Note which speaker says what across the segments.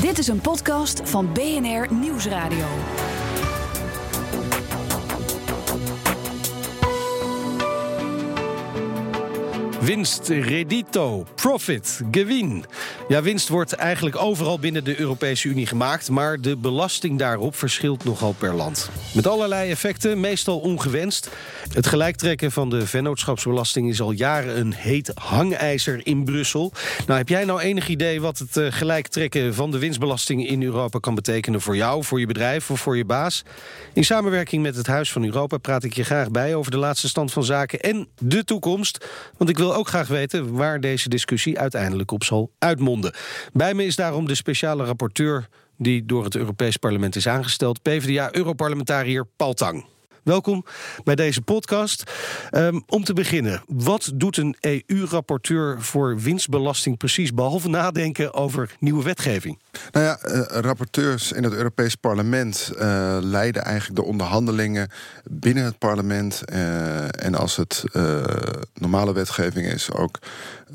Speaker 1: Dit is een podcast van BNR Nieuwsradio.
Speaker 2: Winst, redito, profit, gewin. Ja, winst wordt eigenlijk overal binnen de Europese Unie gemaakt, maar de belasting daarop verschilt nogal per land. Met allerlei effecten, meestal ongewenst. Het gelijktrekken van de vennootschapsbelasting is al jaren een heet hangijzer in Brussel. Nou, heb jij nou enig idee wat het uh, gelijktrekken van de winstbelasting in Europa kan betekenen voor jou, voor je bedrijf of voor je baas? In samenwerking met het Huis van Europa praat ik je graag bij over de laatste stand van zaken en de toekomst. Want ik wil ook graag weten waar deze discussie uiteindelijk op zal uitmonden. Bij me is daarom de speciale rapporteur die door het Europees Parlement is aangesteld, PvdA-europarlementariër Paul Tang. Welkom bij deze podcast. Um, om te beginnen, wat doet een EU-rapporteur voor winstbelasting precies, behalve nadenken over nieuwe wetgeving?
Speaker 3: Nou ja, uh, rapporteurs in het Europees Parlement uh, leiden eigenlijk de onderhandelingen binnen het parlement. Uh, en als het normale wetgeving is, ook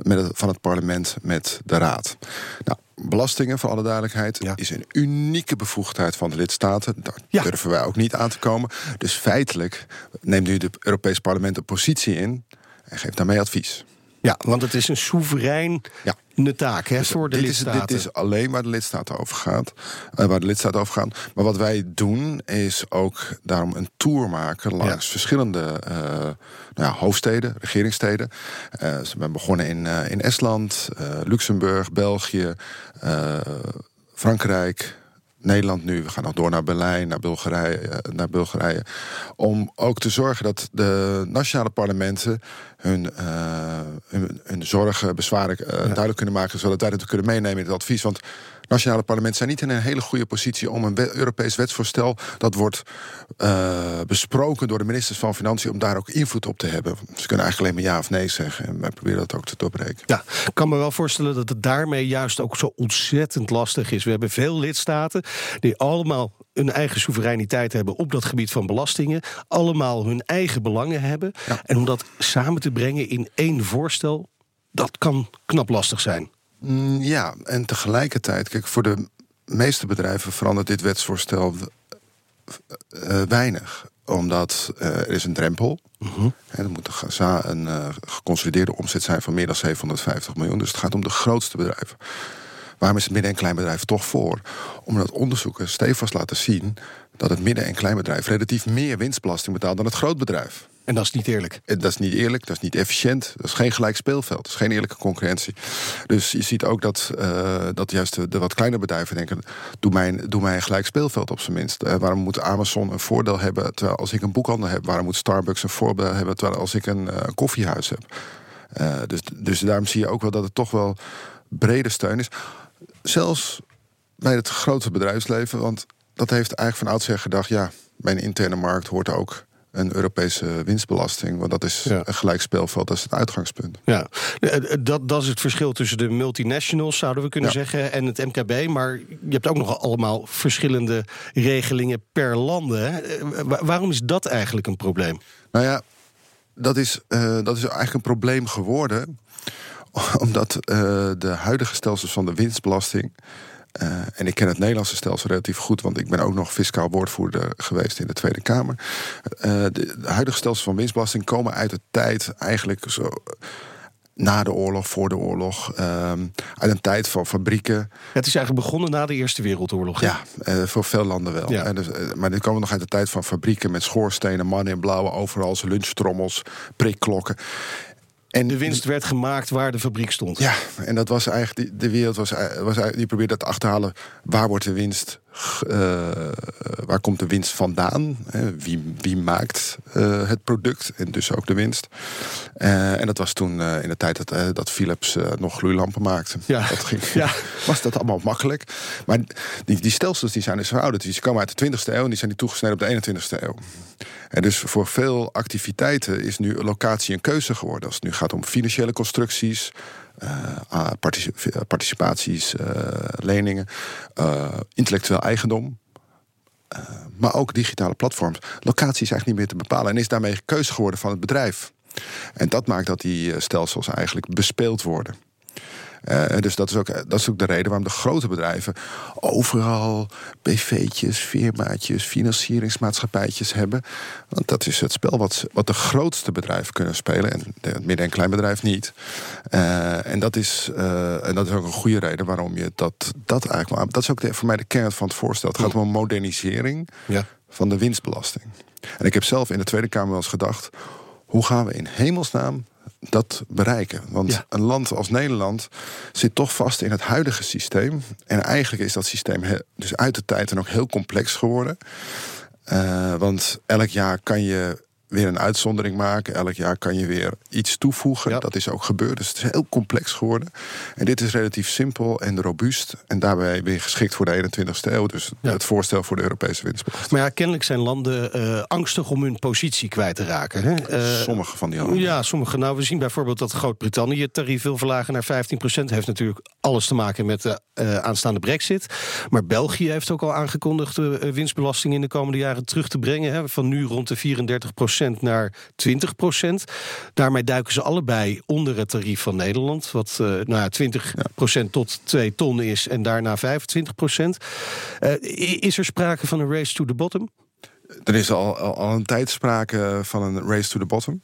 Speaker 3: met van het parlement met de raad. Nou, belastingen, voor alle duidelijkheid, ja. is een unieke bevoegdheid van de lidstaten. Daar ja. durven wij ook niet aan te komen. Dus feitelijk neemt nu het Europees Parlement een positie in en geeft daarmee advies.
Speaker 2: Ja, want het is een soeverein ja taak hè, dus voor de
Speaker 3: dit
Speaker 2: lidstaten.
Speaker 3: Is, dit is alleen waar de lidstaten over gaat. Uh, waar de lidstaten over gaan. Maar wat wij doen is ook daarom een tour maken langs ja. verschillende uh, nou ja, hoofdsteden, regeringssteden. Uh, we zijn begonnen in, in Estland, Luxemburg, België, Frankrijk. Nederland nu. We gaan nog door naar Berlijn, naar Bulgarije, naar Bulgarije. Om ook te zorgen dat de nationale parlementen hun, uh, hun, hun, zorgen, bezwaren uh, ja. duidelijk kunnen maken, zodat wij het kunnen meenemen in het advies. Want nationale parlementen zijn niet in een hele goede positie om een Europees wetsvoorstel dat wordt uh, besproken door de ministers van Financiën om daar ook invloed op te hebben. Ze kunnen eigenlijk alleen maar ja of nee zeggen en wij proberen dat ook te doorbreken.
Speaker 2: Ja, ik kan me wel voorstellen dat het daarmee juist ook zo ontzettend lastig is. We hebben veel lidstaten die allemaal hun eigen soevereiniteit hebben op dat gebied van belastingen, allemaal hun eigen belangen hebben. Ja. En om dat samen te brengen in één voorstel, dat kan knap lastig zijn.
Speaker 3: Mm, ja, en tegelijkertijd, kijk, voor de meeste bedrijven verandert dit wetsvoorstel uh, weinig omdat uh, er is een drempel. Uh -huh. Er moet een, een uh, geconsolideerde omzet zijn van meer dan 750 miljoen. Dus het gaat om de grootste bedrijven. Waarom is het midden- en kleinbedrijf toch voor? Omdat onderzoeken stevast laten zien dat het midden- en kleinbedrijf relatief meer winstbelasting betaalt dan het grootbedrijf.
Speaker 2: En dat is niet eerlijk.
Speaker 3: Dat is niet eerlijk, dat is niet efficiënt. Dat is geen gelijk speelveld. Dat is geen eerlijke concurrentie. Dus je ziet ook dat, uh, dat juist de, wat kleine bedrijven denken... doe mij, doe mij een gelijk speelveld op zijn minst. Uh, waarom moet Amazon een voordeel hebben terwijl als ik een boekhandel heb? Waarom moet Starbucks een voordeel hebben terwijl als ik een uh, koffiehuis heb? dus, dus daarom zie je ook wel dat het toch wel brede steun is. Zelfs bij het grote bedrijfsleven. Want dat heeft eigenlijk van oudsher gedacht... ja, bij een interne markt hoort ook een Europese winstbelasting. Want dat is ja. een gelijk speelveld, dat is het uitgangspunt.
Speaker 2: Ja, dat, dat is het verschil tussen de multinationals, zouden we kunnen ja. zeggen, en het MKB. Maar je hebt ook nog allemaal verschillende regelingen per landen. Hè? Waarom is dat eigenlijk een probleem?
Speaker 3: Nou ja, dat is, uh, dat is eigenlijk een probleem geworden omdat uh, de huidige stelsels van de winstbelasting. Uh, en ik ken het Nederlandse stelsel relatief goed, want ik ben ook nog fiscaal woordvoerder geweest in de Tweede Kamer. Uh, de, de, huidige stelsels van winstbelasting komen uit de tijd eigenlijk zo. Na de oorlog, voor de oorlog, um, uit een tijd van fabrieken. Ja,
Speaker 2: het is eigenlijk begonnen na de Eerste Wereldoorlog.
Speaker 3: Ja, uh, voor veel landen wel. Ja. Dus, maar dit komen nog uit de tijd van fabrieken met schoorstenen, mannen in blauwe overal, lunchtrommels, prikklokken.
Speaker 2: En de winst werd gemaakt waar de fabriek stond.
Speaker 3: Ja, en dat was eigenlijk, de wereld was, was die probeerde dat achterhalen. Waar wordt de winst, uh, waar komt de winst vandaan? Wie, wie maakt uh, het product en dus ook de winst? Uh, en dat was toen in de tijd dat, dat Philips nog gloeilampen maakte. Ja. Dat ging, ja. was dat allemaal makkelijk. Maar die, die stelsels die zijn dus verouderd. Die komen uit de 20e eeuw en die zijn die toegesneden op de 21e eeuw. En dus voor veel activiteiten is nu locatie een keuze geworden. Als het nu gaat om financiële constructies, uh, participaties, uh, leningen, uh, intellectueel eigendom. maar ook digitale platforms. Locatie is eigenlijk niet meer te bepalen en is daarmee keuze geworden van het bedrijf. En dat maakt dat die stelsels eigenlijk bespeeld worden. Dus dat is, ook, dat is ook de reden waarom de grote bedrijven overal BV'tjes, firmaatjes, financieringsmaatschappijtjes hebben. Want dat is het spel wat, wat de grootste bedrijven kunnen spelen en het midden- en kleinbedrijf niet. Uh, en, dat is, uh, en dat is ook een goede reden waarom je dat, dat eigenlijk wel. Dat is ook de, voor mij de kern van het voorstel. Het gaat om modernisering ja. van de winstbelasting. En ik heb zelf in de Tweede Kamer wel eens gedacht: hoe gaan we in hemelsnaam dat bereiken. Want een land als Nederland zit toch vast in het huidige systeem. En eigenlijk is dat systeem dus uit de tijd dan ook heel complex geworden. Uh, want elk jaar kan je weer een uitzondering maken. Elk jaar kan je weer iets toevoegen. Dat is ook gebeurd. Dus het is heel complex geworden. En dit is relatief simpel en robuust. En daarbij weer geschikt voor de 21ste eeuw. Dus het voorstel voor de Europese winstbelasting.
Speaker 2: Maar ja, kennelijk zijn landen uh, angstig om hun positie kwijt te raken. Hè?
Speaker 3: Uh, sommige van die landen.
Speaker 2: Ja, sommige. Nou, we zien bijvoorbeeld dat Groot-Brittannië het tarief wil verlagen naar 15 procent. Heeft natuurlijk alles te maken met de uh, aanstaande brexit. Maar België heeft ook al aangekondigd de winstbelasting in de komende jaren terug te brengen. Hè? Van nu rond de 34 procent naar 20% Daarmee duiken ze allebei onder het tarief van Nederland. Wat uh, nou ja, 20% tot 2 ton is en daarna 25% uh, is er sprake van een race to the bottom?
Speaker 3: Er is al, al een tijd sprake van een race to the bottom.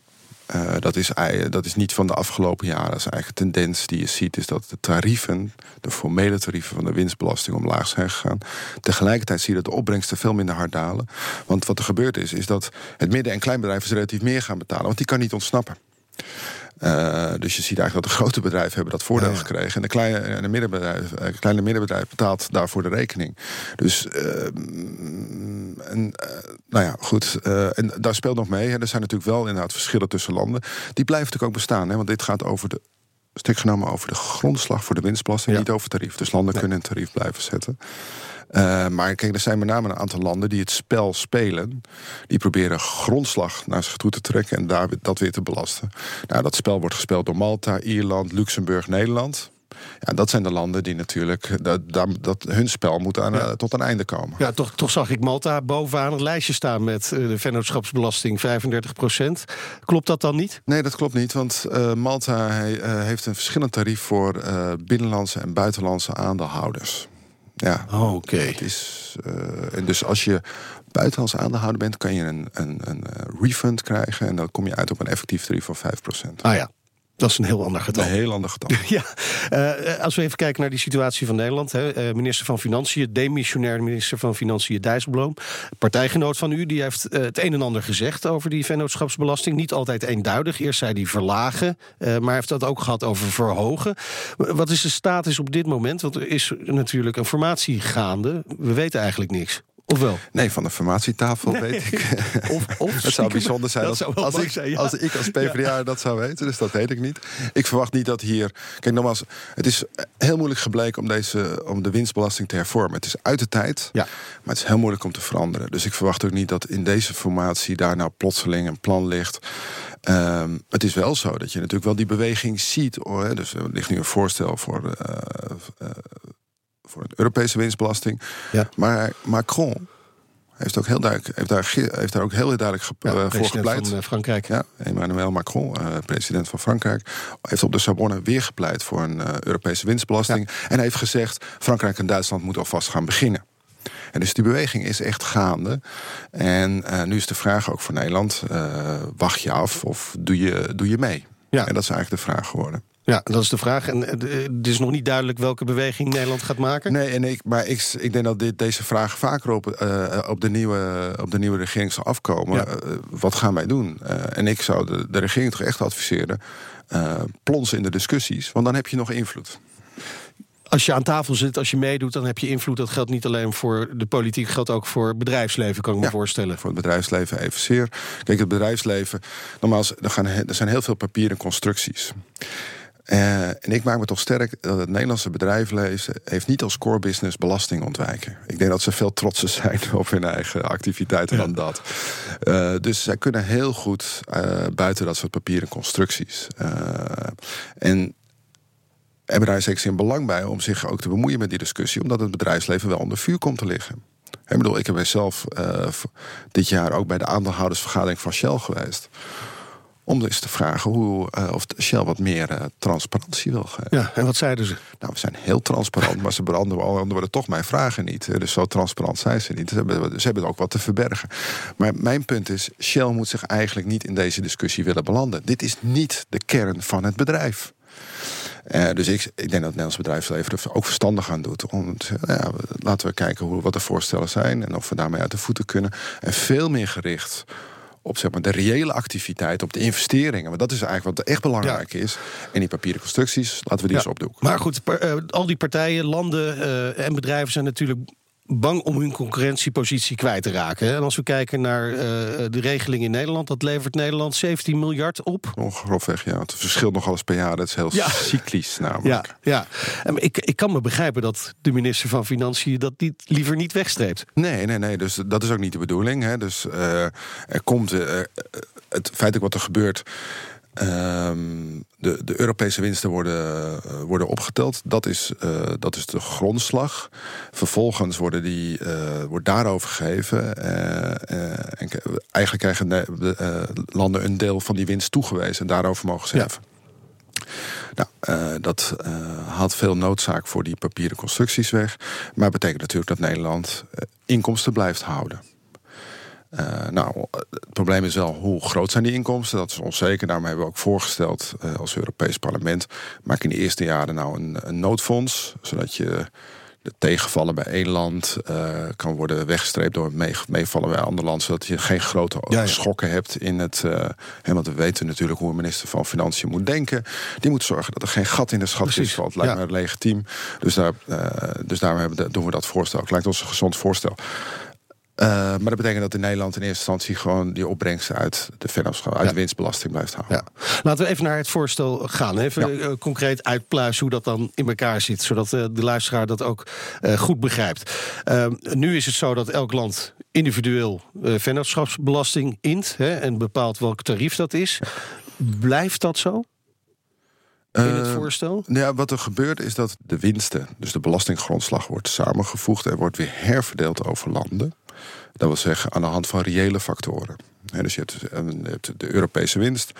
Speaker 3: Uh, dat, is, dat is niet van de afgelopen jaren. Dat is eigenlijk tendens die je ziet, is dat de tarieven, de formele tarieven van de winstbelasting omlaag zijn gegaan. Tegelijkertijd zie je dat de opbrengsten veel minder hard dalen. Want wat er gebeurd is, is dat het midden- en kleinbedrijf relatief meer gaan betalen, want die kan niet ontsnappen. Uh, dus je ziet eigenlijk dat de grote bedrijven hebben dat voordeel gekregen. En de kleine, en de middenbedrijf, uh, kleine middenbedrijf betaalt daarvoor de rekening. Dus, uh, en, nou ja, goed. en daar speelt nog mee. Hè. Er zijn natuurlijk wel inderdaad verschillen tussen landen. Die blijven natuurlijk ook bestaan. Hè, want dit gaat over de stuk genomen over de grondslag voor de winstbelasting, niet over tarief. Dus landen kunnen een tarief blijven zetten. Uh, maar kijk, er zijn met name een aantal landen die het spel spelen. Die proberen grondslag naar zich toe te trekken en daar, dat weer te belasten. Nou, dat spel wordt gespeeld door Malta, Ierland, Luxemburg, Nederland. Ja, dat zijn de landen die natuurlijk. Dat, dat hun spel moet aan, ja. tot een einde komen.
Speaker 2: Ja, toch, toch zag ik Malta bovenaan het lijstje staan met de vennootschapsbelasting 35 procent. Klopt dat dan niet?
Speaker 3: Nee, dat klopt niet. Want uh, Malta hij, uh, heeft een verschillend tarief voor uh, binnenlandse en buitenlandse aandeelhouders. Ja,
Speaker 2: oh, oké. Okay.
Speaker 3: Uh, en dus als je buitenlands aandeelhouder bent, kan je een, een, een refund krijgen. En dan kom je uit op een effectief tarief van 5%.
Speaker 2: Ah ja. Dat is een heel ander getal.
Speaker 3: Een heel ander getal.
Speaker 2: ja, uh, als we even kijken naar die situatie van Nederland. Hè, uh, minister van Financiën, demissionair minister van Financiën Dijsselbloem. Partijgenoot van u, die heeft uh, het een en ander gezegd over die vennootschapsbelasting. Niet altijd eenduidig. Eerst zei hij verlagen, maar heeft dat ook gehad over verhogen. Wat is de status op dit moment? Want er is natuurlijk een formatie gaande. We weten eigenlijk niks. Of wel?
Speaker 3: Nee, van de formatietafel nee. weet ik.
Speaker 2: Of, of
Speaker 3: het zou bijzonder zijn als, als, ik, zijn, ja. als ik als PvdA ja. dat zou weten. Dus dat weet ik niet. Ik verwacht niet dat hier... Kijk, nogmaals, het is heel moeilijk gebleken om, deze, om de winstbelasting te hervormen. Het is uit de tijd, ja. maar het is heel moeilijk om te veranderen. Dus ik verwacht ook niet dat in deze formatie daar nou plotseling een plan ligt... Um, het is wel zo dat je natuurlijk wel die beweging ziet. Hoor. Dus er ligt nu een voorstel voor... Uh, uh, voor een Europese winstbelasting. Ja. Maar Macron heeft ook heel duidelijk, heeft daar, heeft daar ook heel duidelijk ge, ja, voor gepleit.
Speaker 2: Van Frankrijk.
Speaker 3: Ja, Emmanuel Macron, uh, president van Frankrijk, heeft op de Sorbonne weer gepleit voor een Europese winstbelasting. Ja. En heeft gezegd: Frankrijk en Duitsland moeten alvast gaan beginnen. En dus die beweging is echt gaande. En uh, nu is de vraag ook voor Nederland: wacht je af of doe je, doe je mee? Ja. En dat is eigenlijk de vraag geworden.
Speaker 2: Ja, dat is de vraag. En het is nog niet duidelijk welke beweging Nederland gaat maken.
Speaker 3: Nee, en ik, maar ik, ik denk dat dit, deze vraag vaker op, uh, op, de nieuwe, op de nieuwe regering zal afkomen. Ja. Uh, wat gaan wij doen? Uh, en ik zou de, de regering toch echt adviseren: plons in de discussies, want dan heb je nog invloed.
Speaker 2: Als je aan tafel zit, als je meedoet, dan heb je invloed. Dat geldt niet alleen voor de politiek, geldt ook voor het bedrijfsleven, kan ik me voorstellen.
Speaker 3: Voor het bedrijfsleven evenzeer. Kijk, het bedrijfsleven, nogmaals, er, gaan, er zijn heel veel papieren constructies. Uh, en ik maak me toch sterk dat het Nederlandse bedrijfsleven heeft niet als core business belasting ontwijken. Ik denk dat ze veel trotser zijn op hun eigen activiteiten ja. dan dat. Uh, dus zij kunnen heel goed uh, buiten dat soort papieren constructies. en hebben daar zeker een belang bij om zich ook te bemoeien met die discussie, omdat het bedrijfsleven wel onder vuur komt te liggen. Ik bedoel, ik heb zelf dit jaar ook bij de aandeelhoudersvergadering van Shell geweest om eens te vragen hoe, uh, of Shell wat meer uh, transparantie wil geven.
Speaker 2: Ja, en wat zeiden ze?
Speaker 3: Nou, we zijn heel transparant, maar ze beantwoorden toch mijn vragen niet. Dus zo transparant zijn ze niet. Ze hebben, ze hebben ook wat te verbergen. Maar mijn punt is, Shell moet zich eigenlijk niet in deze discussie willen belanden. Dit is niet de kern van het bedrijf. Uh, dus ik, ik denk dat het Nederlands bedrijfsleven er ook verstandig aan doet. Om ja, laten we kijken hoe, wat de voorstellen zijn en of we daarmee uit de voeten kunnen. En veel meer gericht op zeg maar, de reële activiteit, op de investeringen. Want dat is eigenlijk wat echt belangrijk is. En die papieren constructies, laten we die eens opdoen.
Speaker 2: Maar goed, uh, al die partijen, landen uh, en bedrijven zijn natuurlijk bang om hun concurrentiepositie kwijt te raken. En als we kijken naar uh, de regeling in Nederland, dat levert Nederland 17 miljard op.
Speaker 3: Ongeveer, ja. Het verschilt nog alles per jaar. Dat is heel ja. cyclisch namelijk.
Speaker 2: Ja, ja. Ik, ik kan me begrijpen dat de minister van Financiën dat niet, liever niet wegstreept.
Speaker 3: Nee, nee, nee. Dus dat is ook niet de bedoeling. Hè. Dus uh, er komt... Uh, het feitelijk wat er gebeurt Um, de, de, Europese winsten worden, uh, worden opgeteld. Dat is, uh, dat is de grondslag. Vervolgens worden die, uh, wordt daarover gegeven. en eigenlijk krijgen de, landen een deel van die winst toegewezen. En daarover mogen ze heffen. Nou, dat haalt veel noodzaak voor die papieren constructies weg. Maar betekent natuurlijk dat Nederland inkomsten blijft houden. Uh, nou, het probleem is wel hoe groot zijn die inkomsten. Dat is onzeker. Daarom hebben we ook voorgesteld uh, als Europees Parlement... maak in de eerste jaren nou een, een noodfonds... zodat je de tegenvallen bij één land uh, kan worden weggestreept door meevallen bij een ander land, zodat je geen grote ja, ja. schokken hebt in het. Want we weten natuurlijk hoe een minister van Financiën moet denken. Die moet zorgen dat er geen gat in de schatkist valt. Lijkt ja. me legitiem. Dus, daar, dus daarom hebben doen we dat voorstel. Het lijkt ons een gezond voorstel. Uh, maar dat betekent dat in Nederland in eerste instantie gewoon die opbrengst uit de vennootschap, uit ja. de winstbelasting blijft houden.
Speaker 2: Ja. Laten we even naar het voorstel gaan. Even ja. uh, concreet uitpluizen hoe dat dan in elkaar zit, zodat uh, de luisteraar dat ook goed begrijpt. Nu is het zo dat elk land individueel vennootschapsbelasting int hè, en bepaalt welk tarief dat is. Blijft dat zo? in het voorstel?
Speaker 3: Uh, ja, wat er gebeurt is dat de winsten, dus de belastinggrondslag, wordt samengevoegd en wordt weer herverdeeld over landen. Dat wil zeggen aan de hand van reële factoren. dus je hebt, de Europese winst,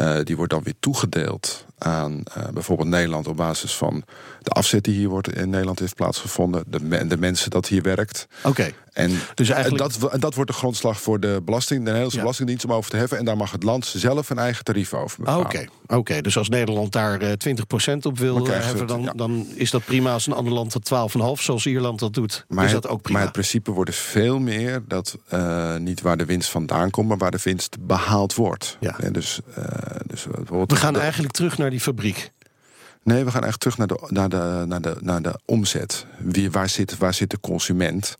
Speaker 3: uh, die wordt dan weer toegedeeld aan uh, bijvoorbeeld Nederland op basis van de afzet die hier wordt in Nederland heeft plaatsgevonden, de, de mensen dat hier werkt.
Speaker 2: Oké.
Speaker 3: En dus eigenlijk... dat, dat wordt de grondslag voor de belasting, de Nederlandse ja. Belastingdienst om over te heffen. En daar mag het land zelf een eigen tarief over bepalen.
Speaker 2: Oké, oké. dus als Nederland daar uh, 20% op wil hebben, dan, ja. dan is dat prima. Als een ander land dat 12,5, zoals Ierland dat doet,
Speaker 3: maar
Speaker 2: is dat ook prima.
Speaker 3: Maar het principe wordt dus veel meer dat uh, niet waar de winst vandaan komt, maar waar de winst behaald wordt.
Speaker 2: Ja.
Speaker 3: En dus, dus
Speaker 2: We gaan de... eigenlijk terug naar die fabriek.
Speaker 3: Nee, we gaan echt terug naar de, naar de, naar de, naar de omzet. Wie, waar, zit, waar zit de consument?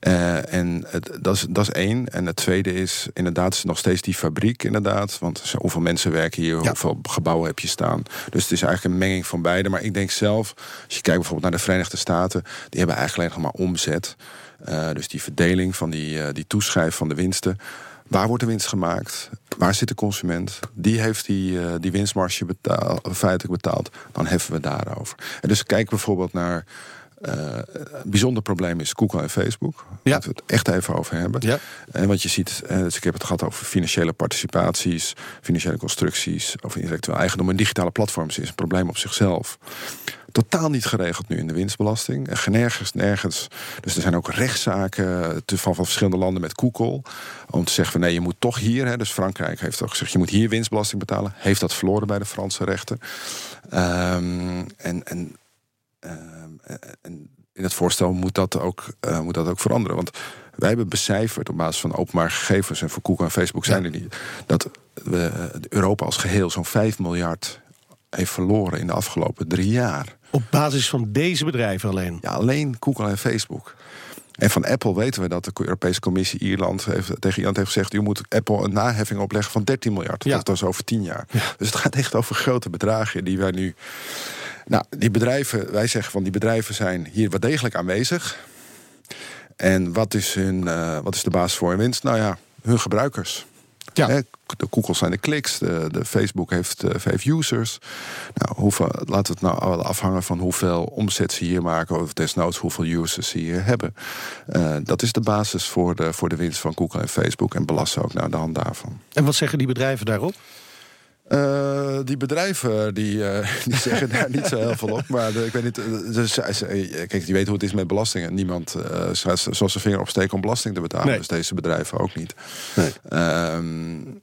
Speaker 3: Uh, en het, dat, is, dat is één. En het tweede is inderdaad is nog steeds die fabriek, inderdaad. Want hoeveel mensen werken hier, ja. hoeveel gebouwen heb je staan. Dus het is eigenlijk een menging van beide. Maar ik denk zelf, als je kijkt bijvoorbeeld naar de Verenigde Staten, die hebben eigenlijk alleen nog maar omzet. Uh, dus die verdeling van die, uh, die toeschrijf van de winsten. Waar wordt de winst gemaakt? Waar zit de consument? Die heeft die, uh, die winstmarge betaal, feitelijk betaald. Dan heffen we daarover. En dus kijk bijvoorbeeld naar. Uh, een bijzonder probleem is Google en Facebook.
Speaker 2: Ja.
Speaker 3: Laten we het echt even over hebben.
Speaker 2: Ja.
Speaker 3: En wat je ziet, dus ik heb het gehad over financiële participaties, financiële constructies, over intellectueel eigendom en digitale platforms is een probleem op zichzelf totaal niet geregeld nu in de winstbelasting. En nergens, nergens. Dus er zijn ook rechtszaken van, van verschillende landen met Google. Om te zeggen van nee, je moet toch hier. Hè, dus Frankrijk heeft ook gezegd, je moet hier winstbelasting betalen. Heeft dat verloren bij de Franse rechter. Um, en, en, um, en in het voorstel moet dat ook, uh, moet dat ook veranderen. Want wij hebben becijferd op basis van openbaar gegevens... en voor Google en Facebook zijn er niet... dat we, Europa als geheel zo'n 5 miljard heeft verloren in de afgelopen drie jaar.
Speaker 2: Op basis van deze bedrijven alleen?
Speaker 3: Ja, alleen Google en Facebook. En van Apple weten we dat de Europese Commissie Ierland heeft, tegen Ierland heeft gezegd: u moet Apple een naheffing opleggen van 13 miljard. Ja. Dat is over 10 jaar. Ja. Dus het gaat echt over grote bedragen die wij nu. Nou, die bedrijven, wij zeggen van die bedrijven zijn hier wel degelijk aanwezig. En wat is, hun, uh, wat is de basis voor hun winst? Nou ja, hun gebruikers.
Speaker 2: Ja.
Speaker 3: Hè, de Google zijn de kliks, de, de Facebook heeft uh, vijf users. Nou, hoeveel, laten we het nou afhangen van hoeveel omzet ze hier maken, of desnoods hoeveel users ze hier hebben. Uh, dat is de basis voor de, voor de winst van Google en Facebook en belasten ook naar de hand daarvan.
Speaker 2: En wat zeggen die bedrijven daarop?
Speaker 3: Uh, die bedrijven die, uh, die zeggen daar niet zo heel veel op. Maar de, ik weet niet. Dus, kijk, die weten hoe het is met belastingen. Niemand uh, gaat zoals zijn vinger opsteken om belasting te betalen.
Speaker 2: Nee.
Speaker 3: Dus deze bedrijven ook niet.
Speaker 2: Nee.
Speaker 3: Um,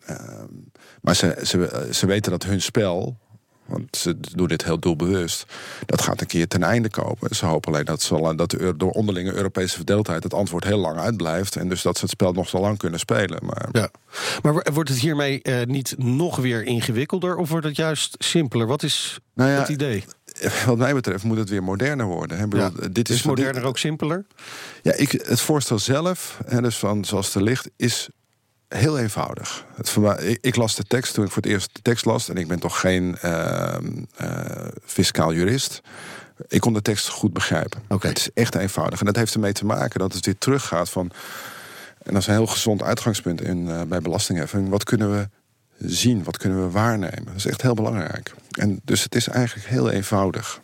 Speaker 3: maar ze, ze, ze weten dat hun spel. Want ze doen dit heel doelbewust. Dat gaat een keer ten einde komen. Ze hopen alleen dat, ze, dat de, door onderlinge Europese verdeeldheid het antwoord heel lang uitblijft. En dus dat ze het spel nog zo lang kunnen spelen. Maar,
Speaker 2: ja. maar wordt het hiermee uh, niet nog weer ingewikkelder? Of wordt het juist simpeler? Wat is nou ja, het idee?
Speaker 3: Wat mij betreft moet het weer moderner worden. Hè. Bedoel,
Speaker 2: ja. dit is, is moderner dit, ook simpeler?
Speaker 3: Ja, ik, het voorstel zelf, hè, dus van zoals het er ligt, is heel eenvoudig. Het, ik, ik, las de tekst toen ik voor het eerst de tekst las. En ik ben toch geen uh, uh, fiscaal jurist. Ik kon de tekst goed begrijpen.
Speaker 2: Okay.
Speaker 3: Het is echt eenvoudig. En dat heeft ermee te maken dat het weer teruggaat van... en dat is een heel gezond uitgangspunt in, uh, bij belastingheffing. Wat kunnen we zien? Wat kunnen we waarnemen? Dat is echt heel belangrijk. En dus het is eigenlijk heel eenvoudig.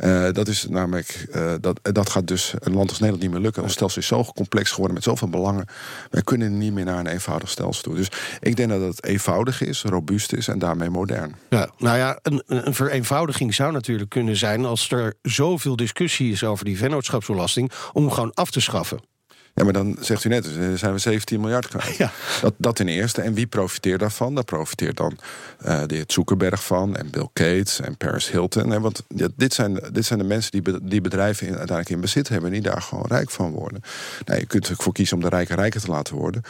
Speaker 3: Uh, dat is namelijk, uh, dat, dat gaat dus een land als Nederland niet meer lukken. Ons stelsel is zo complex geworden met zoveel belangen. Wij kunnen niet meer naar een eenvoudig stelsel toe. Dus ik denk dat het eenvoudig is, robuust is en daarmee modern.
Speaker 2: Ja, nou ja, een, een vereenvoudiging zou natuurlijk kunnen zijn als er zoveel discussie is over die vennootschapsbelasting, om gewoon af te schaffen.
Speaker 3: Ja, maar dan zegt u net, dan zijn we 17 miljard kwijt.
Speaker 2: Ja.
Speaker 3: Dat, dat ten eerste. En wie profiteert daarvan? Daar profiteert dan uh, de heer Zuckerberg van... en Bill Gates en Paris Hilton. Want dit, zijn, dit zijn de mensen die, be, die bedrijven in, uiteindelijk in bezit hebben... en die daar gewoon rijk van worden. Nou, je kunt ervoor kiezen om de rijken rijker te laten worden...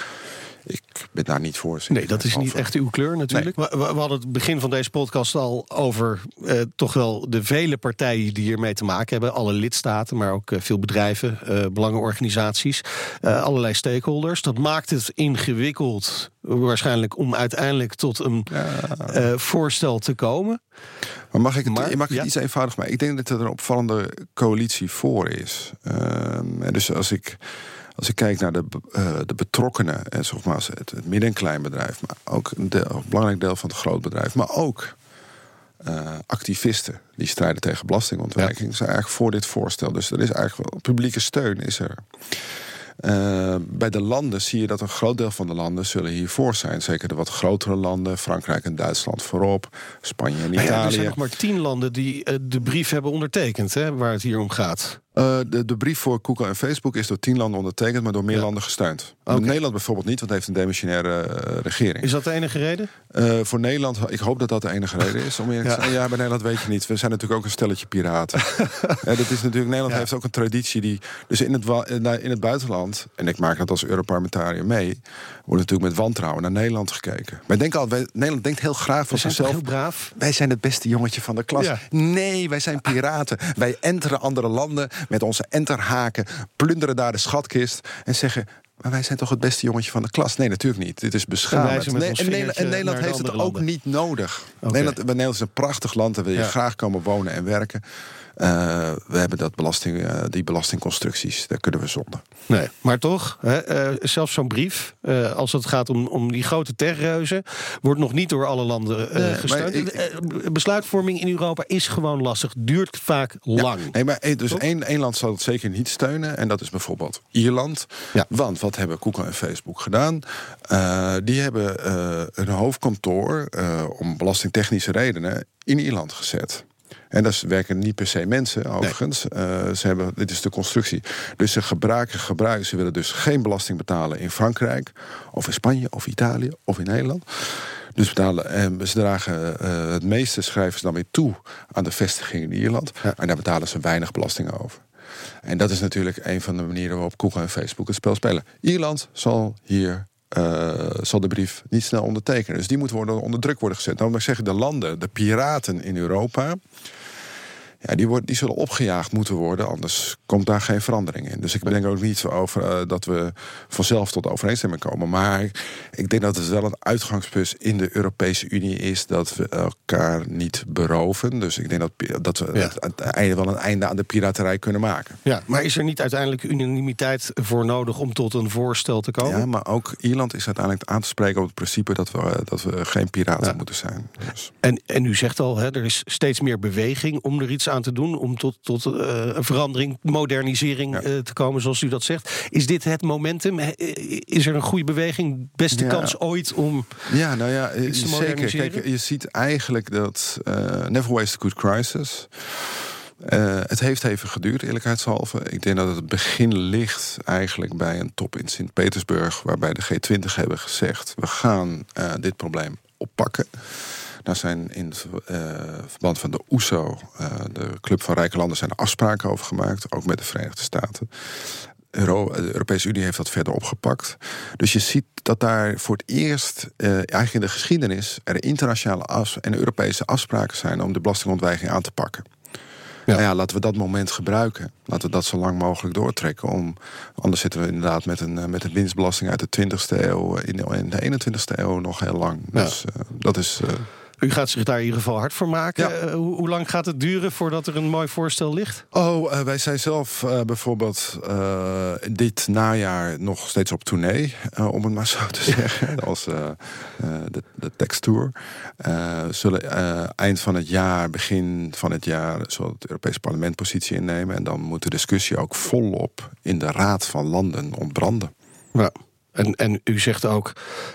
Speaker 3: Ik ben daar niet voor.
Speaker 2: Nee, dat is niet echt uw kleur natuurlijk. Nee. We, we, hadden het begin van deze podcast al over uh, toch wel de vele partijen die hiermee te maken hebben. Alle lidstaten, maar ook uh, veel bedrijven, uh, belangenorganisaties, allerlei stakeholders. Dat maakt het ingewikkeld waarschijnlijk om uiteindelijk tot een ja. voorstel te komen.
Speaker 3: Maar mag ik het, maar, mag ik ja. iets eenvoudig maken? Ik denk dat er een opvallende coalitie voor is. Ehm, en dus als ik als ik kijk naar de, uh, de betrokkenen, en zeg maar, het, het midden- en kleinbedrijf, maar ook een, deel, een belangrijk deel van het grootbedrijf, maar ook uh, activisten die strijden tegen belastingontwijking, ja. zijn eigenlijk voor dit voorstel. Dus er is eigenlijk wel publieke steun is er. Uh, bij de landen zie je dat een groot deel van de landen zullen hiervoor zijn. Zeker de wat grotere landen, Frankrijk en Duitsland voorop, Spanje en Italië.
Speaker 2: Ja, er zijn nog maar tien landen die uh, de brief hebben ondertekend, hè, waar het hier om gaat.
Speaker 3: Uh, de, de, brief voor Google en Facebook is door tien landen ondertekend, maar door meer ja. landen gesteund. Okay. Nederland bijvoorbeeld niet, want heeft een demissionaire uh, regering.
Speaker 2: Is dat de enige reden?
Speaker 3: Uh, voor Nederland, ik hoop dat dat de enige reden is. Om eerlijk ja. te zijn. ja, bij Nederland weet je niet. We zijn natuurlijk ook een stelletje piraten. dat is natuurlijk, Nederland ja. heeft ook een traditie die. Dus in het, in het buitenland, en ik maak dat als Europarlementariër mee, wordt natuurlijk met wantrouwen naar Nederland gekeken. Maar denk al, wij, Nederland denkt heel graag van zichzelf.
Speaker 2: Heel braaf.
Speaker 3: Wij zijn het beste jongetje van de klas. Nee, wij zijn piraten. wij enteren andere landen met onze enterhaken, plunderen daar de schatkist en zeggen. Maar wij zijn toch het beste jongetje van de klas? Nee, natuurlijk niet. Dit is beschamend.
Speaker 2: En,
Speaker 3: nee, en, Nederland, en Nederland heeft het
Speaker 2: landen.
Speaker 3: ook niet nodig. Okay. Nederland, Nederland is een prachtig land. Daar wil je ja. graag komen wonen en werken. Uh, we hebben dat belasting, uh, die belastingconstructies, daar kunnen we zonder.
Speaker 2: Nee, maar toch, hè, uh, zelfs zo'n brief, als het gaat om, om die grote techreuzen, wordt nog niet door alle landen gesteund. Ik, Besluitvorming in Europa is gewoon lastig, duurt vaak
Speaker 3: ja,
Speaker 2: lang.
Speaker 3: Nee, maar dus één, één land zal het zeker niet steunen, en dat is bijvoorbeeld Ierland.
Speaker 2: Ja.
Speaker 3: Want wat hebben Google en Facebook gedaan? die hebben een hoofdkantoor om belastingtechnische redenen in Ierland gezet. En dat werken niet per se mensen, overigens. Nee. Uh, ze hebben, dit is de constructie. Dus ze gebruiken, gebruiken, ze willen dus geen belasting betalen in Frankrijk, of in Spanje, of Italië, of in Nederland. Dus betalen, en ze dragen uh, het meeste schrijven ze dan weer toe aan de vestiging in Ierland. Ja. En daar betalen ze weinig belasting over. En dat is natuurlijk een van de manieren waarop Google en Facebook het spel spelen. Ierland zal hier uh, zal de brief niet snel ondertekenen. Dus die moet worden onder druk worden gezet. Dan moet ik zeggen, de landen, de piraten in Europa. Ja, die, wordt, die zullen opgejaagd moeten worden, anders komt daar geen verandering in. Dus ik denk ook niet over uh, dat we vanzelf tot overeenstemming komen. Maar ik denk dat het wel een uitgangspunt in de Europese Unie is dat we elkaar niet beroven. Dus ik denk dat, dat we het einde wel een einde aan de piraterij kunnen maken.
Speaker 2: Ja, maar is er niet uiteindelijk unanimiteit voor nodig om tot een voorstel te komen?
Speaker 3: Ja, maar ook Ierland is uiteindelijk aan te spreken op het principe dat we, dat we geen piraten moeten zijn. Dus.
Speaker 2: En, en u zegt al, hè, er is steeds meer beweging om er iets aan te doen, om tot, tot uh, een verandering, modernisering uh, te komen, zoals u dat zegt. Is dit het momentum? Is er een goede beweging? Beste kans ooit om.
Speaker 3: Ja, nou ja, zeker. Kijk, je ziet eigenlijk dat Never Waste a Good Crisis. Uh, het heeft even geduurd, eerlijkheidshalve. Ik denk dat het begin ligt eigenlijk bij een top in Sint-Petersburg, waarbij de G20 hebben gezegd: we gaan uh, dit probleem oppakken. Daar zijn in uh, verband van de OESO, e de Club van Rijke Landen, zijn er afspraken over gemaakt, ook met de Verenigde Staten. Euro, de Europese Unie heeft dat verder opgepakt. Dus je ziet dat daar voor het eerst, eigenlijk in de geschiedenis, er internationale af en Europese afspraken zijn om de belastingontwijking aan te pakken. Ja. Nou ja, laten we dat moment gebruiken. Laten we dat zo lang mogelijk doortrekken. Om, anders zitten we inderdaad met een, met een winstbelasting uit de 20e eeuw in de 21e eeuw nog heel lang. Ja. Dus uh, dat is. Uh,
Speaker 2: u gaat zich daar in ieder geval hard voor maken. Ja. Uh, hoe, hoe, lang gaat het duren voordat er een mooi voorstel ligt?
Speaker 3: Oh, uh, wij zijn zelf uh, bijvoorbeeld dit najaar nog steeds op tournee, om het maar zo te zeggen, als de, de teksttour. zullen eind van het jaar, begin van het jaar, zal het Europese parlement positie innemen. En dan moet de discussie ook volop in de Raad van Landen ontbranden.
Speaker 2: Ja. En, en u zegt ook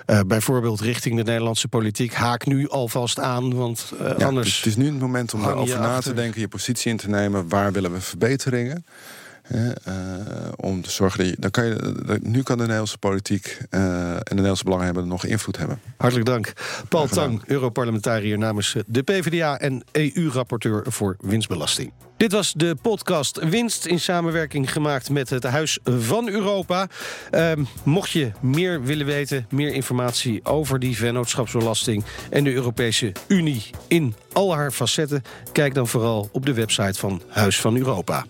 Speaker 2: uh, bijvoorbeeld richting de Nederlandse politiek... haak nu alvast aan, want uh, ja, anders...
Speaker 3: Het is nu het moment om erover na te denken, je positie in te nemen. Waar willen we verbeteringen? Uh, om te zorgen dat je, dan kan je, nu kan de Nederlandse politiek uh, en de Nederlandse belanghebbenden nog invloed hebben.
Speaker 2: Hartelijk dank. Paul Tang, Europarlementariër namens de PvdA en EU-rapporteur voor winstbelasting. Dit was de podcast Winst in samenwerking gemaakt met het Huis van Europa. Uh, mocht je meer willen weten, meer informatie over die vennootschapsbelasting en de Europese Unie in al haar facetten, kijk dan vooral op de website van Huis van Europa.